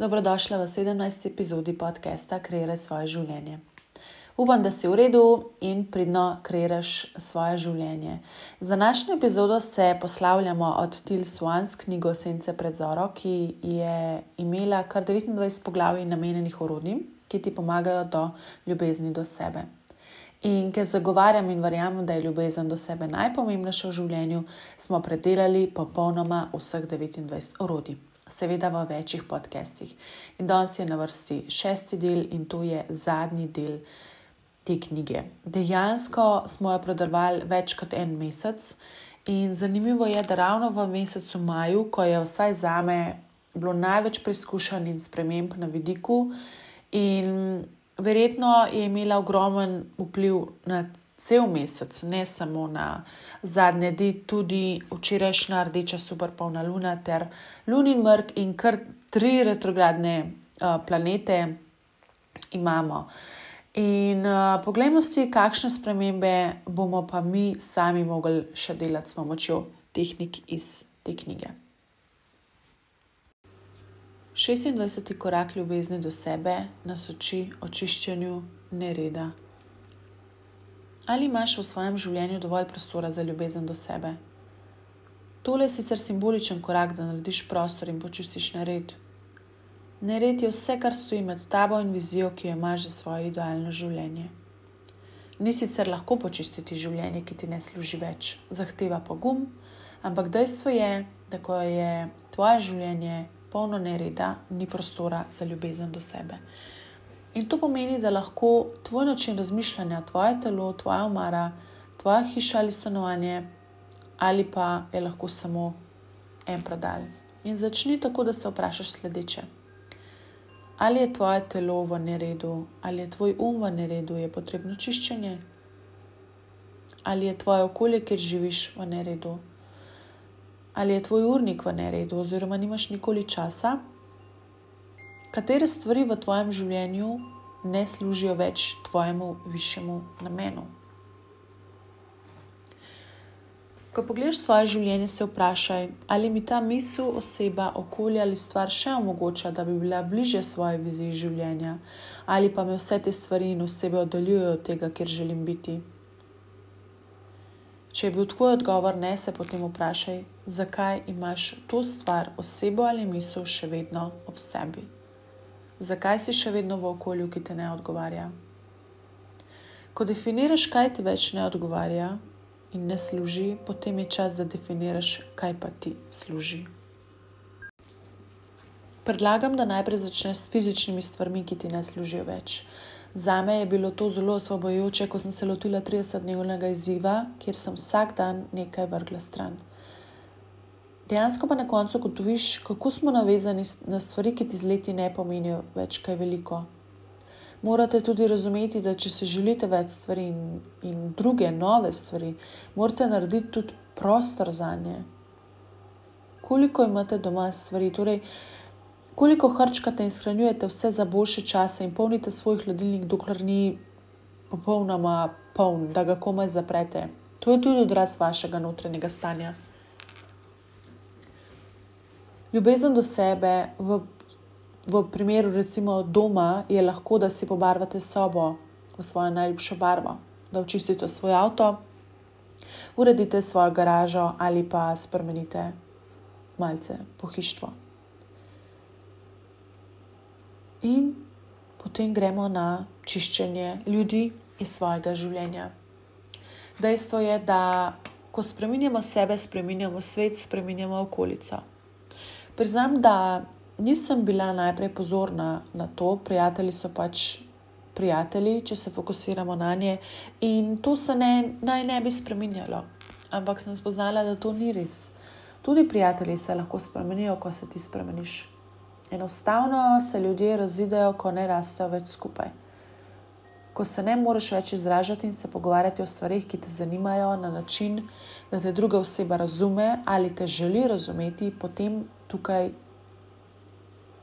Dobrodošla v 17. epizodi podcasta Kreiraj svoje življenje. Upam, da si v redu in pridno kreiraš svoje življenje. Za današnjo epizodo se poslavljamo od Til Swans knjigo Sence pred Zoro, ki je imela kar 29 poglavij namenjenih orodjem, ki ti pomagajo do ljubezni do sebe. In ker zagovarjam in verjamem, da je ljubezen do sebe najpomembnejša v življenju, smo predelali popolnoma vseh 29 orodij seveda v večjih podcestih. In danes je na vrsti šesti del in to je zadnji del te knjige. Dejansko smo jo prodaljevali več kot en mesec in zanimivo je, da ravno v mesecu maju, ko je vsaj za me bilo največ preizkušenj in sprememb na vidiku, in verjetno je imela ogromen vpliv na cel mesec, ne samo na zadnje dni, tudi včerajšnja rdeča superpolna luna ter lunin mrk in kar tri retrogradne uh, planete imamo. In uh, poglejmo si, kakšne spremembe bomo pa mi sami mogli še delati s pomočjo tehnik iz te knjige. 26. korak ljubezni do sebe nas uči očiščenju nereda. Ali imaš v svojem življenju dovolj prostora za ljubezen do sebe? Tole je sicer simboličen korak, da narediš prostor in počistiš nered. Nered je vse, kar stoji med tabo in vizijo, ki jo imaš za svoje idealno življenje. Ni sicer lahko počistiti življenje, ki ti ne služi več, zahteva pogum, ampak dejstvo je, da ko je tvoje življenje polno nereda, ni prostora za ljubezen do sebe. In to pomeni, da lahko tvoj način razmišljanja, tvoje telo, tvoja omara, tvoja hiša ali stanovanje, ali pa je lahko samo en prodal. In začni tako, da se vprašaš sledeče. Ali je tvoje telo v neredu, ali je tvoj um v neredu, je potrebno čiščenje, ali je tvoje okolje, kjer živiš, v neredu, ali je tvoj urnik v neredu, oziroma nimaš nikoli časa, katere stvari v tvojem življenju ne služijo več tvojemu višjemu namenu. Ko pogledaš svoje življenje, se vprašaj, ali mi ta misel, oseba, okolje ali stvar še omogoča, da bi bila bliže svoje viziji življenja, ali pa me vse te stvari in osebe oddaljujejo od tega, kjer želim biti. Če je bil tvoj odgovor ne, se potem vprašaj, zakaj imaš to stvar, osebo ali misel še vedno ob sebi zakaj si še vedno v okolju, ki ti ne odgovarja. Ko definiraš, kaj ti več ne odgovarja in ne služi, potem je čas, da definiraš, kaj pa ti služi. Predlagam, da najprej začneš s fizičnimi stvarmi, ki ti ne služijo več. Za me je bilo to zelo osvobojujoče, ko sem se lotila 30-dnevnega izziva, kjer sem vsak dan nekaj vrgla stran dejansko pa na koncu ugotoviš, kako smo navezani na stvari, ki ti z leti ne pomenijo več kaj veliko. Morate tudi razumeti, da če se želite več stvari in, in druge nove stvari, morate narediti tudi prostor za nje. Koliko imate doma stvari, torej koliko hrčkate in shranjujete vse za boljše čase in polnite svoj hladilnik, dokler ni popolnoma poln, da ga komaj zaprete. To je tudi odraz vašega notranjega stanja ljubezen do sebe, v, v primeru recimo doma, je lahko, da si pobarvate sobo v svojo najljubšo barvo, da očistite svoj avto, uredite svojo garažo ali pa spremenite malce pohištvo. In potem gremo na čiščenje ljudi iz svojega življenja. Dejstvo je, da ko spremenjamo sebe, spremenjamo svet, spremenjamo okolico. Priznam, da nisem bila najprej pozorna na to, prijatelji so pač prijatelji, če se fokusiramo na nje, in to se ne, naj ne bi spremenjalo. Ampak sem spoznala, da to ni res. Tudi prijatelji se lahko spremenijo, ko se ti spremeniš. Enostavno se ljudje razidejo, ko ne rastejo več skupaj. Ko se ne moreš več izražati in se pogovarjati o stvarih, ki te zanimajo, na način, da te druga oseba razume ali te želi razumeti, potem tukaj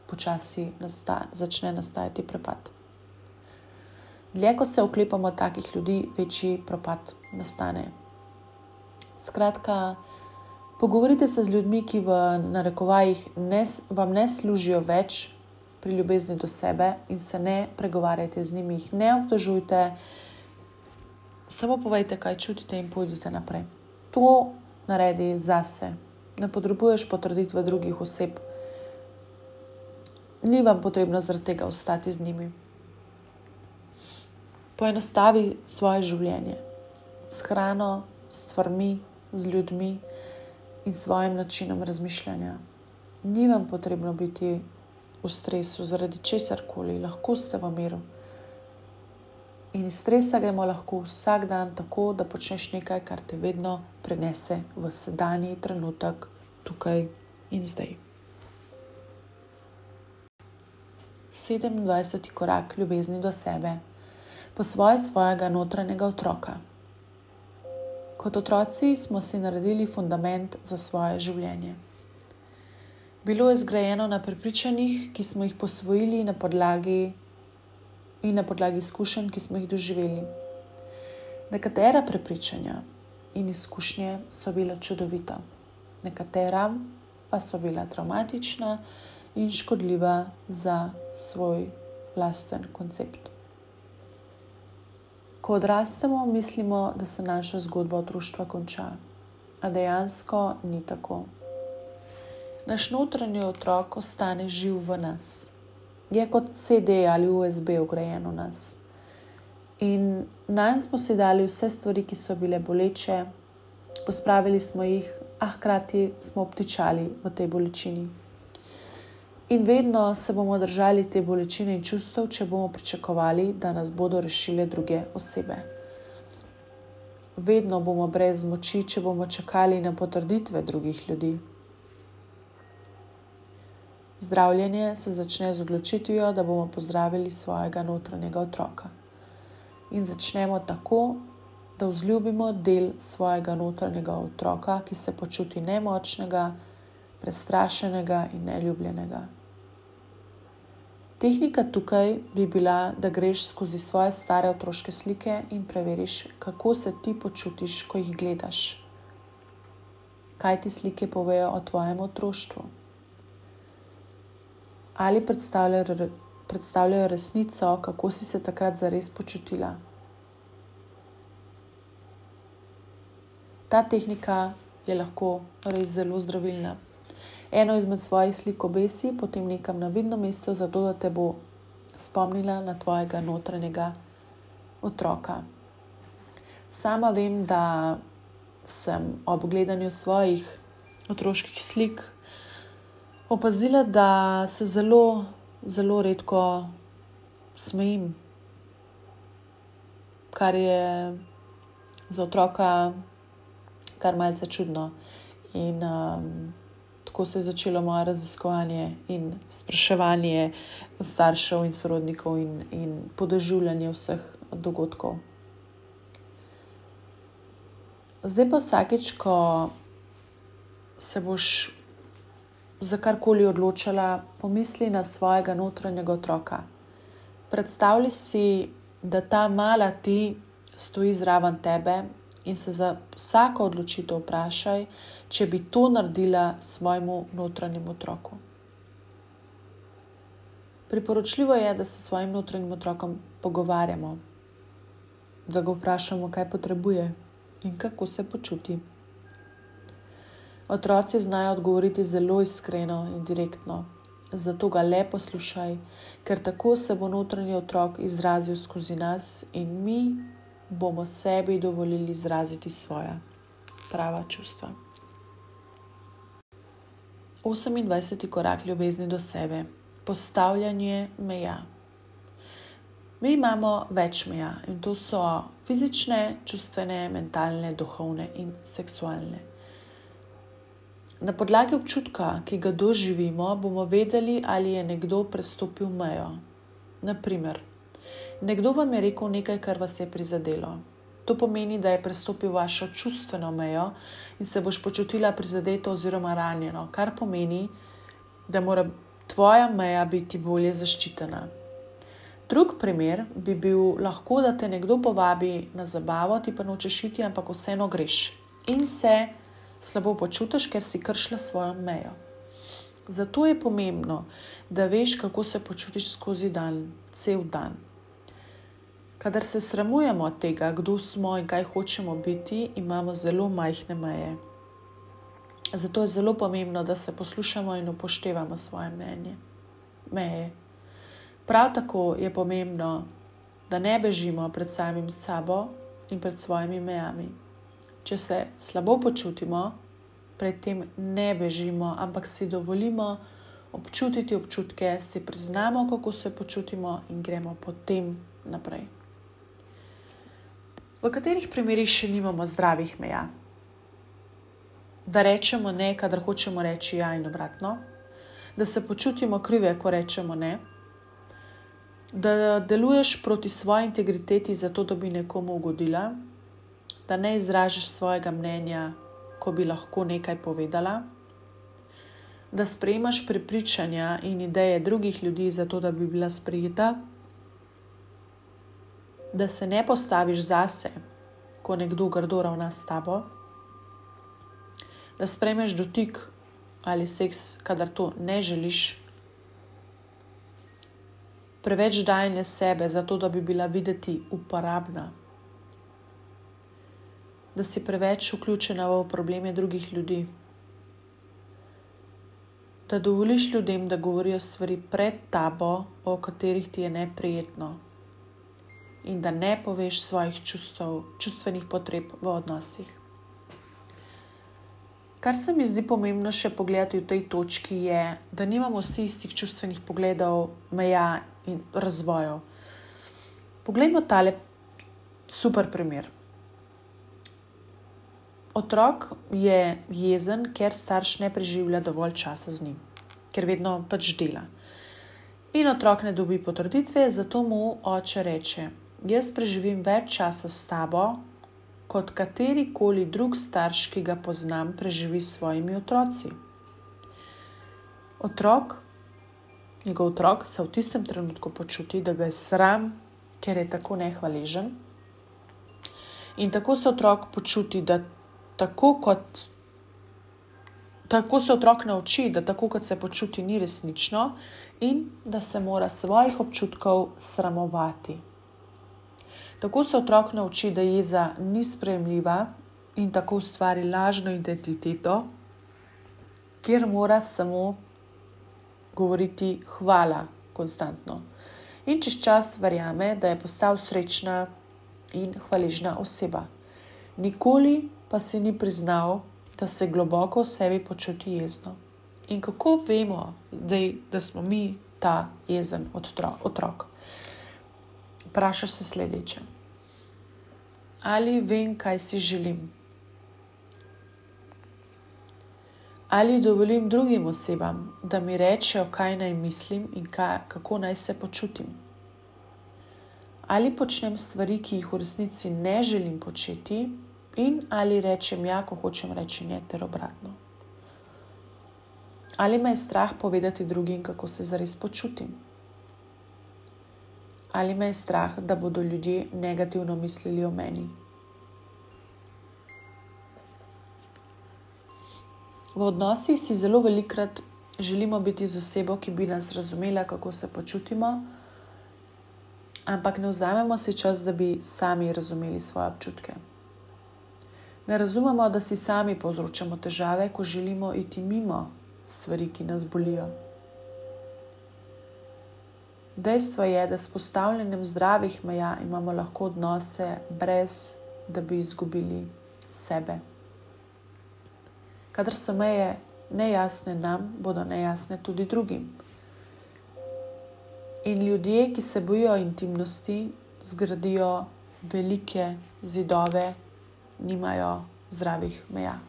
počasi nasta, začne nastajati prepad. Dlje, ko se oklepamo takih ljudi, večji propad nastane. Skratka, pogovorite se z ljudmi, ki v narekovajih ne, vam ne služijo več, pri ljubezni do sebe in se ne pregovarjajte z njimi, jih ne obtožujte, samo povejte, kaj čutite in pojdite naprej. To naredi zase. Ne potrebuješ potrditve drugih oseb. Ni vam potrebno zaradi tega ostati z njimi. Poenostavi svoje življenje s hrano, s stvarmi, z ljudmi in svojim načinom razmišljanja. Ni vam potrebno biti v stresu zaradi česar koli, lahko ste v miru. In iz stresa gremo lahko vsak dan tako, da počneš nekaj, kar te vedno prenese v sedanji trenutek, tukaj in zdaj. 27. korak ljubezni do sebe, po svoje svojega notranjega otroka. Kot otroci smo si naredili fundament za svoje življenje. Bilo je zgrajeno na prepričanjih, ki smo jih posvojili na podlagi in na podlagi izkušenj, ki smo jih doživeli. Nekatera prepričanja in izkušnje so bila čudovita, nekatera pa so bila traumatična in škodljiva za svoj lasten koncept. Ko odrastemo, mislimo, da se naša zgodba otroštva konča, a dejansko ni tako. Naš notranji otrok ostane živ v nas je kot CD ali USB ugrajen v nas. In naj smo si dali vse stvari, ki so bile boleče, pospravili smo jih, a hkrati smo obtičali v tej bolečini. In vedno se bomo držali te bolečine in čustev, če bomo pričakovali, da nas bodo rešile druge osebe. Vedno bomo brez moči, če bomo čakali na potrditve drugih ljudi. Zdravljenje se začne z odločitvijo, da bomo pozdravili svojega notranjega otroka. In začnemo tako, da vzljubimo del svojega notranjega otroka, ki se počuti nemočnega, prestrašenega in neljubljenega. Tehnika tukaj bi bila, da greš skozi svoje stare otroške slike in preveriš, kako se ti počutiš, ko jih gledaš. Kaj ti slike povejo o tvojem otroštvu? Ali predstavljajo, predstavljajo resnico, kako si se takrat zares počutila. Ta tehnika je lahko res zelo zdravilna. Eno izmed svojih slik obesi, potem nekam na vidno mesto, zato da te bo spomnila na tvojega notranjega otroka. Sama vem, da sem ob gledanju svojih otroških slik opazila, da se zelo, zelo redko smejim, kar je za otroka kar malce čudno. In um, tako se je začelo moje raziskovanje in spraševanje staršev in sorodnikov in, in podoživljanje vseh dogodkov. Zdaj pa vsakeč, ko se boš za karkoli odločala, pomisli na svojega notranjega otroka. Predstavljaj si, da ta mala ti stoji zraven tebe in se za vsako odločitev vprašaj, če bi to naredila svojemu notranjemu otroku. Priporočljivo je, da se s svojim notranjim otrokom pogovarjamo, da ga vprašamo, kaj potrebuje in kako se počuti. Otroci znajo odgovoriti zelo iskreno in direktno, zato ga le poslušaj, ker tako se bo notranji otrok izrazil skozi nas in mi bomo sebi dovolili izraziti svoja prava čustva. 28. korak ljubezni do sebe: postavljanje meja. Mi imamo več meja in to so fizične, čustvene, mentalne, duhovne in seksualne. Na podlagi občutka, ki ga doživimo, bomo vedeli, ali je nekdo prestopil mejo. Naprimer, nekdo vam je rekel nekaj, kar vas je prizadelo. To pomeni, da je prestopil vašo čustveno mejo in se boš počutila prizadeto oziroma ranjeno, kar pomeni, da mora tvoja meja biti bolje zaščitena. Drug primer bi bil lahko, da te nekdo povabi na zabavo, ti pa nočeš iti, ampak vseeno greš in se slabo počutiš, ker si kršila svojo mejo. Zato je pomembno, da veš, kako se počutiš skozi dan, cel dan. Kadar se sramujemo tega, kdo smo in kaj hočemo biti, imamo zelo majhne meje. Zato je zelo pomembno, da se poslušamo in upoštevamo svoje mnenje. Meje. Prav tako je pomembno, da ne bežimo pred samim sabo in pred svojimi mejami. Če se slabo počutimo, predtem ne bežimo, ampak si dovolimo občutiti občutke, si priznamo, kako se počutimo in gremo potem naprej. V katerih primerih še nimamo zdravih meja? Da rečemo ne, kadar hočemo reči ja, in obratno, da se počutimo krive, ko rečemo ne, da deluješ proti svoji integriteti, zato da bi nekomu ugodila, da ne izražaš svojega mnenja, ko bi lahko nekaj povedala, da sprejmaš prepričanja in ideje drugih ljudi, zato da bi bila sprejeta, da se ne postaviš zase, ko nekdo grdo ravna s tabo, da sprejmeš dotik ali seks, kadar to ne želiš. Preveč dajne sebe, zato da bi bila videti uporabna da si preveč vključena v probleme drugih ljudi. Da dovoliš ljudem, da govorijo stvari pred tabo, o katerih ti je neprijetno, in da ne poveš svojih čustv, čustvenih potreb v odnosih. Kar se mi zdi pomembno še pogledati v tej točki, je, da nimamo vsi istih čustvenih pogledov, meja in razvojev. Poglejmo tale super primer. Otrok je jezen, ker starš ne preživlja dovolj časa z njim, ker vedno pač dela. In otrok ne dobi potrditve, zato mu oče reče: Jaz preživim več časa s tabo, kot katerikoli drug starš, ki ga poznam, preživi s svojimi otroci. Otrok, njegov otrok se v tistem trenutku počuti, da ga je sram, ker je tako nehvaležen. In tako se otrok počuti, da tako kot. Tako se otrok nauči, da tako kot se počuti, ni resnično in da se mora svojih občutkov sramovati. Tako se otrok nauči, da jeza ni sprejemljiva in tako ustvari lažno identiteto, kjer mora samo govoriti hvala konstantno. In čez čas verjame, da je postal srečna in hvaležna oseba. Nikoli pa si ni priznal, da se globoko v sebi počuti jezno. In kako vemo, da, da smo mi ta jezen otrok? Vprašaj se sledeče. Ali vem, kaj si želim? Ali dovolim drugim osebam, da mi rečejo, kaj naj mislim in kaj, kako naj se počutim? Ali počnem stvari, ki jih v resnici ne želim početi, in ali rečem ja, ko hočem reči ne, ter obratno. Ali me je strah povedati drugim, kako se zares počutim? Ali me je strah, da bodo ljudje negativno mislili o meni? V odnosih si zelo velikrat želimo biti z osebo, ki bi nas razumela, kako se počutimo, ampak ne vzamemo si čas, da bi sami razumeli svoje občutke. Ne razumemo, da si sami povzročamo težave, ko želimo iti mimo stvari, ki nas bolijo. Dejstvo je, da s postavljanjem zdravih meja imamo lahko odnose, brez da bi izgubili sebe. Kadar so meje nejasne nam, bodo nejasne tudi drugim. In ljudje, ki se bojijo intimnosti, zgradijo velike zidove nimajo zdravih meja.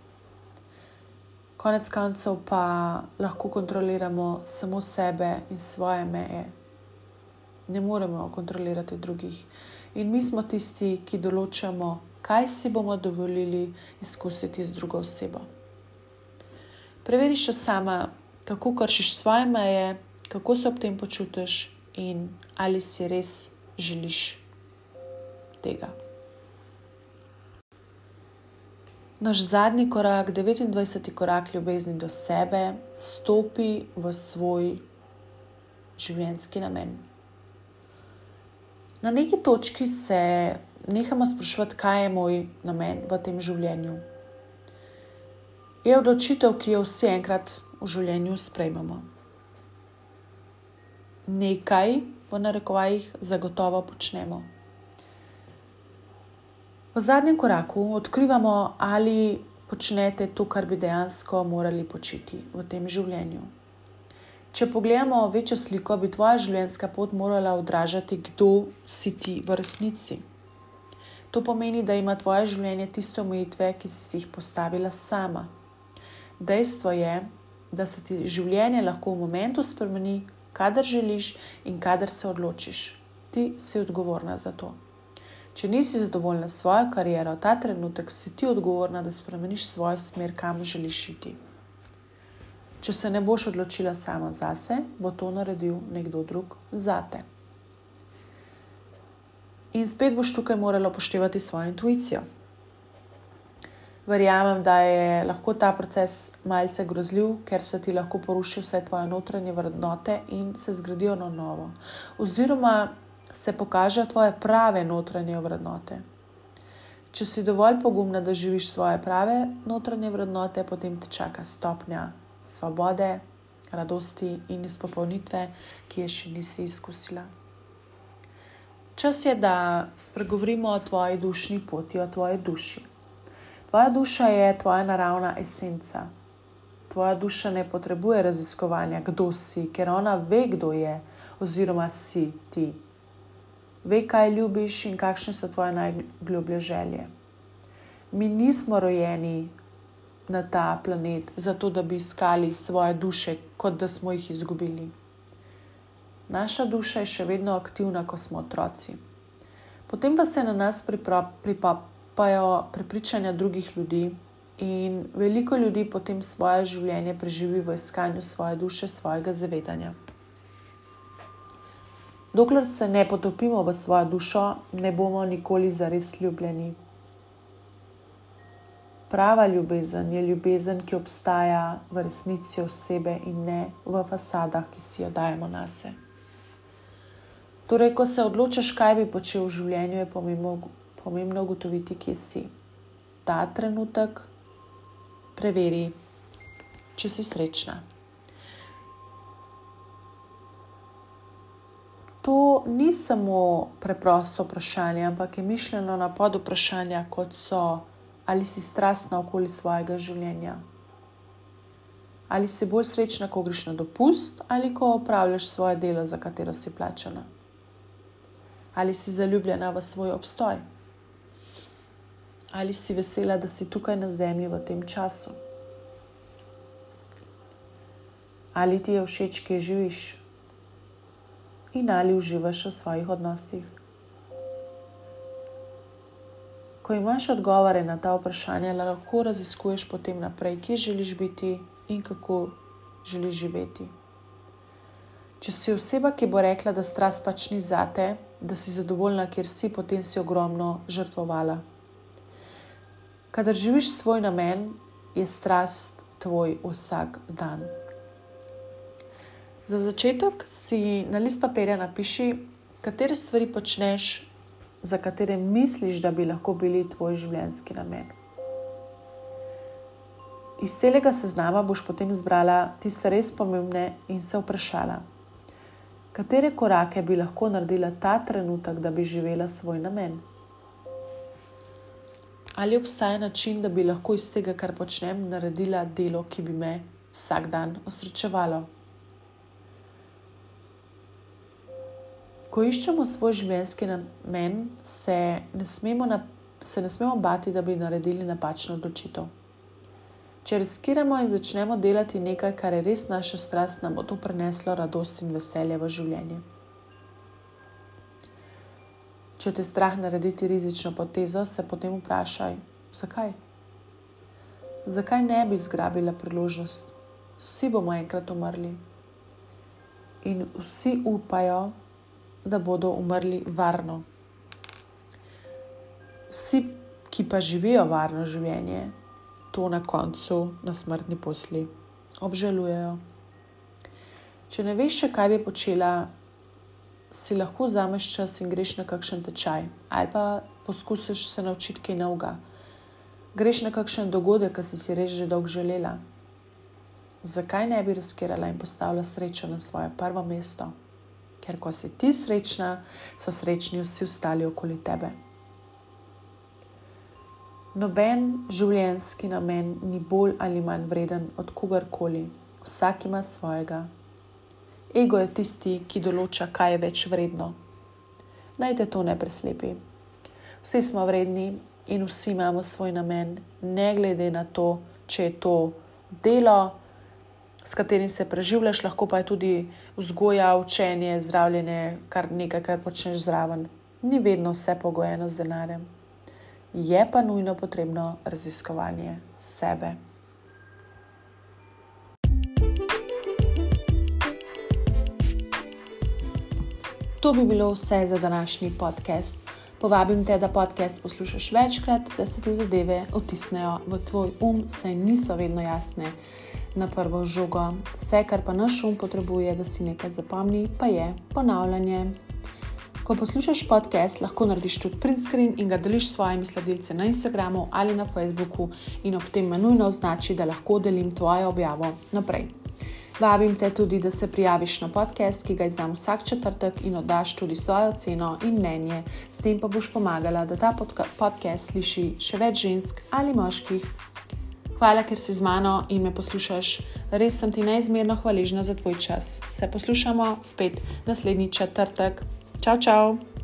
Konec koncev pa lahko kontroliramo samo sebe in svoje meje. Ne moremo kontrolirati drugih. In mi smo tisti, ki določamo, kaj si bomo dovolili izkusiti z drugo osebo. Preveriš sama, kako kršiš svoje meje, kako se ob tem počutiš in ali si res želiš tega. Naš zadnji korak, 29. korak ljubezni do sebe, stopi v svoj življenjski namen. Na neki točki se nehamo sprašovati, kaj je moj namen v tem življenju. Je odločitev, ki jo vsi enkrat v življenju sprejmemo. Nekaj, v narekovajih, zagotovo počnemo. V zadnjem koraku odkrivamo, ali počnete to, kar bi dejansko morali početi v tem življenju. Če pogledamo večjo sliko, bi tvoja življenjska pot morala odražati, kdo si ti v resnici. To pomeni, da ima tvoje življenje tiste omejitve, ki si jih postavila sama. Dejstvo je, da se ti življenje lahko v momentu spremeni, kadar želiš in kadar se odločiš. Ti si odgovorna za to. Če nisi zadovoljna s svojo kariero, ta trenutek si ti odgovorna, da spremeniš svojo smer, kam želiš iti. Če se ne boš odločila sama zase, bo to naredil nekdo drug zate. In spet boš tukaj morala upoštevati svojo intuicijo. Verjamem, da je lahko ta proces malce grozljiv, ker se ti lahko poruši vse tvoje notranje vrednote in se zgradijo na novo. Oziroma, se pokažejo tvoje prave notranje vrednote. Če si dovolj pogumna, da živiš svoje prave notranje vrednote, potem te čaka stopnja svobode, radosti in izpopolnitve, ki je še nisi izkusila. Čas je, da spregovorimo o tvoji dušni poti, o tvoji duši. Tvoja duša je tvoja naravna esenca. Tvoja duša ne potrebuje raziskovanja, kdo si, ker ona ve, kdo je, oziroma si ti ve, kaj ljubiš in kakšne so tvoje najgloblje želje. Mi nismo rojeni na ta planet zato, da bi iskali svoje duše, kot da smo jih izgubili. Naša duša je še vedno aktivna, ko smo otroci. Potem pa se na nas pripapajo prepričanja drugih ljudi, in veliko ljudi potem svoje življenje preživi v iskanju svoje duše, svojega zavedanja. Dokler se ne potopimo v svojo dušo, ne bomo nikoli zares ljubljeni. Prava ljubezen je ljubezen, ki obstaja v resnici osebe in ne v fasadah, ki si jo dajemo na sebe. Torej, ko se odločiš, kaj bi počel v življenju, je pomembno, pomembno ugotoviti, kje si. Ta trenutek preveri, če si srečna. To ni samo preprosto vprašanje, ampak je mišljeno na pod vprašanja, kot so, ali si strastna okoli svojega življenja. Ali si bolj srečna, ko greš na dopust, ali ko opravljaš svoje delo, za katero si plačana. Ali si zaljubljena v svoj obstoj, ali si vesela, da si tukaj na zemlji v tem času. Ali ti je všeč, kje živiš, in ali uživaš v svojih odnosih. Ko imaš odgovore na ta vprašanja, lahko raziskuješ potem naprej, kje želiš biti in kako želiš živeti. Če si oseba, ki bo rekla, da strast pač ni zate, da si zadovoljna, ker si potem si ogromno žrtvovala. Kadar živiš svoj namen, je strast tvoj vsak dan. Za začetek si na list papirja napiši, katere stvari počneš, za katere misliš, da bi lahko bili tvoj življenjski namen. Iz celega seznama boš potem izbrala tiste res pomembne in se vprašala, katere korake bi lahko naredila ta trenutek, da bi živela svoj namen. Ali obstaja način, da bi lahko iz tega, kar počnem, naredila delo, ki bi me vsak dan osrečevalo? Ko iščemo svoj življenjski namen, se ne smemo, na, se ne smemo bati, da bi naredili napačno odločitev. Če riskiramo in začnemo delati nekaj, kar je res naša strast, nam bo to prineslo radost in veselje v življenje. Če te strah narediti rizično potezo, se potem vprašaj, zakaj? Zakaj ne bi zgrabila priložnost? Vsi bomo enkrat umrli. In vsi upajo, da bodo umrli varno. Vsi, ki pa živijo varno življenje, to na koncu, na smrtni posli, obžalujejo. Če ne veš, še, kaj bi počela, si lahko vzameš čas in greš na kakšen tečaj, ali pa poskusiš se naučiti kaj novega. Greš na kakšen dogodek, ki si si res že dolgo želela. Zakaj ne bi riskirala in postavila srečo na svoje prvo mesto? Ker ko si ti srečna, so srečni vsi ostali okoli tebe. Noben življenjski namen ni bolj ali manj vreden od kogarkoli, vsak ima svojega Ego je tisti, ki določa, kaj je več vredno. Naj te to ne preslepi. Vsi smo vredni in vsi imamo svoj namen, ne glede na to, če je to delo, s katerim se preživljaš, lahko pa je tudi vzgoja, učenje, zdravljenje, kar nekaj, kar počneš zraven. Ni vedno vse pogojeno z denarjem. Je pa nujno potrebno raziskovanje sebe. To bi bilo vse za današnji podcast. Povabim te, da podcast poslušaš večkrat, da se ti zadeve otisnejo v tvoj um, saj niso vedno jasne na prvo žogo. Vse, kar pa naš um potrebuje, da si nekaj zapomni, pa je ponavljanje. Ko poslušaš podcast, lahko narediš tudi print screen in ga deliš s svojimi sledilci na Instagramu ali na Facebooku, in ob tem me nujno označi, da lahko delim tvojo objavo naprej. Vabim te tudi, da se prijaviš na podcast, ki ga izdam vsak četrtek in oddaš tudi svojo ceno in mnenje. S tem pa boš pomagala, da ta podcast sliši še več žensk ali moških. Hvala, ker si z mano in me poslušaš. Res sem ti neizmerno hvaležna za tvoj čas. Se poslušamo spet naslednji četrtek. Čau, čau!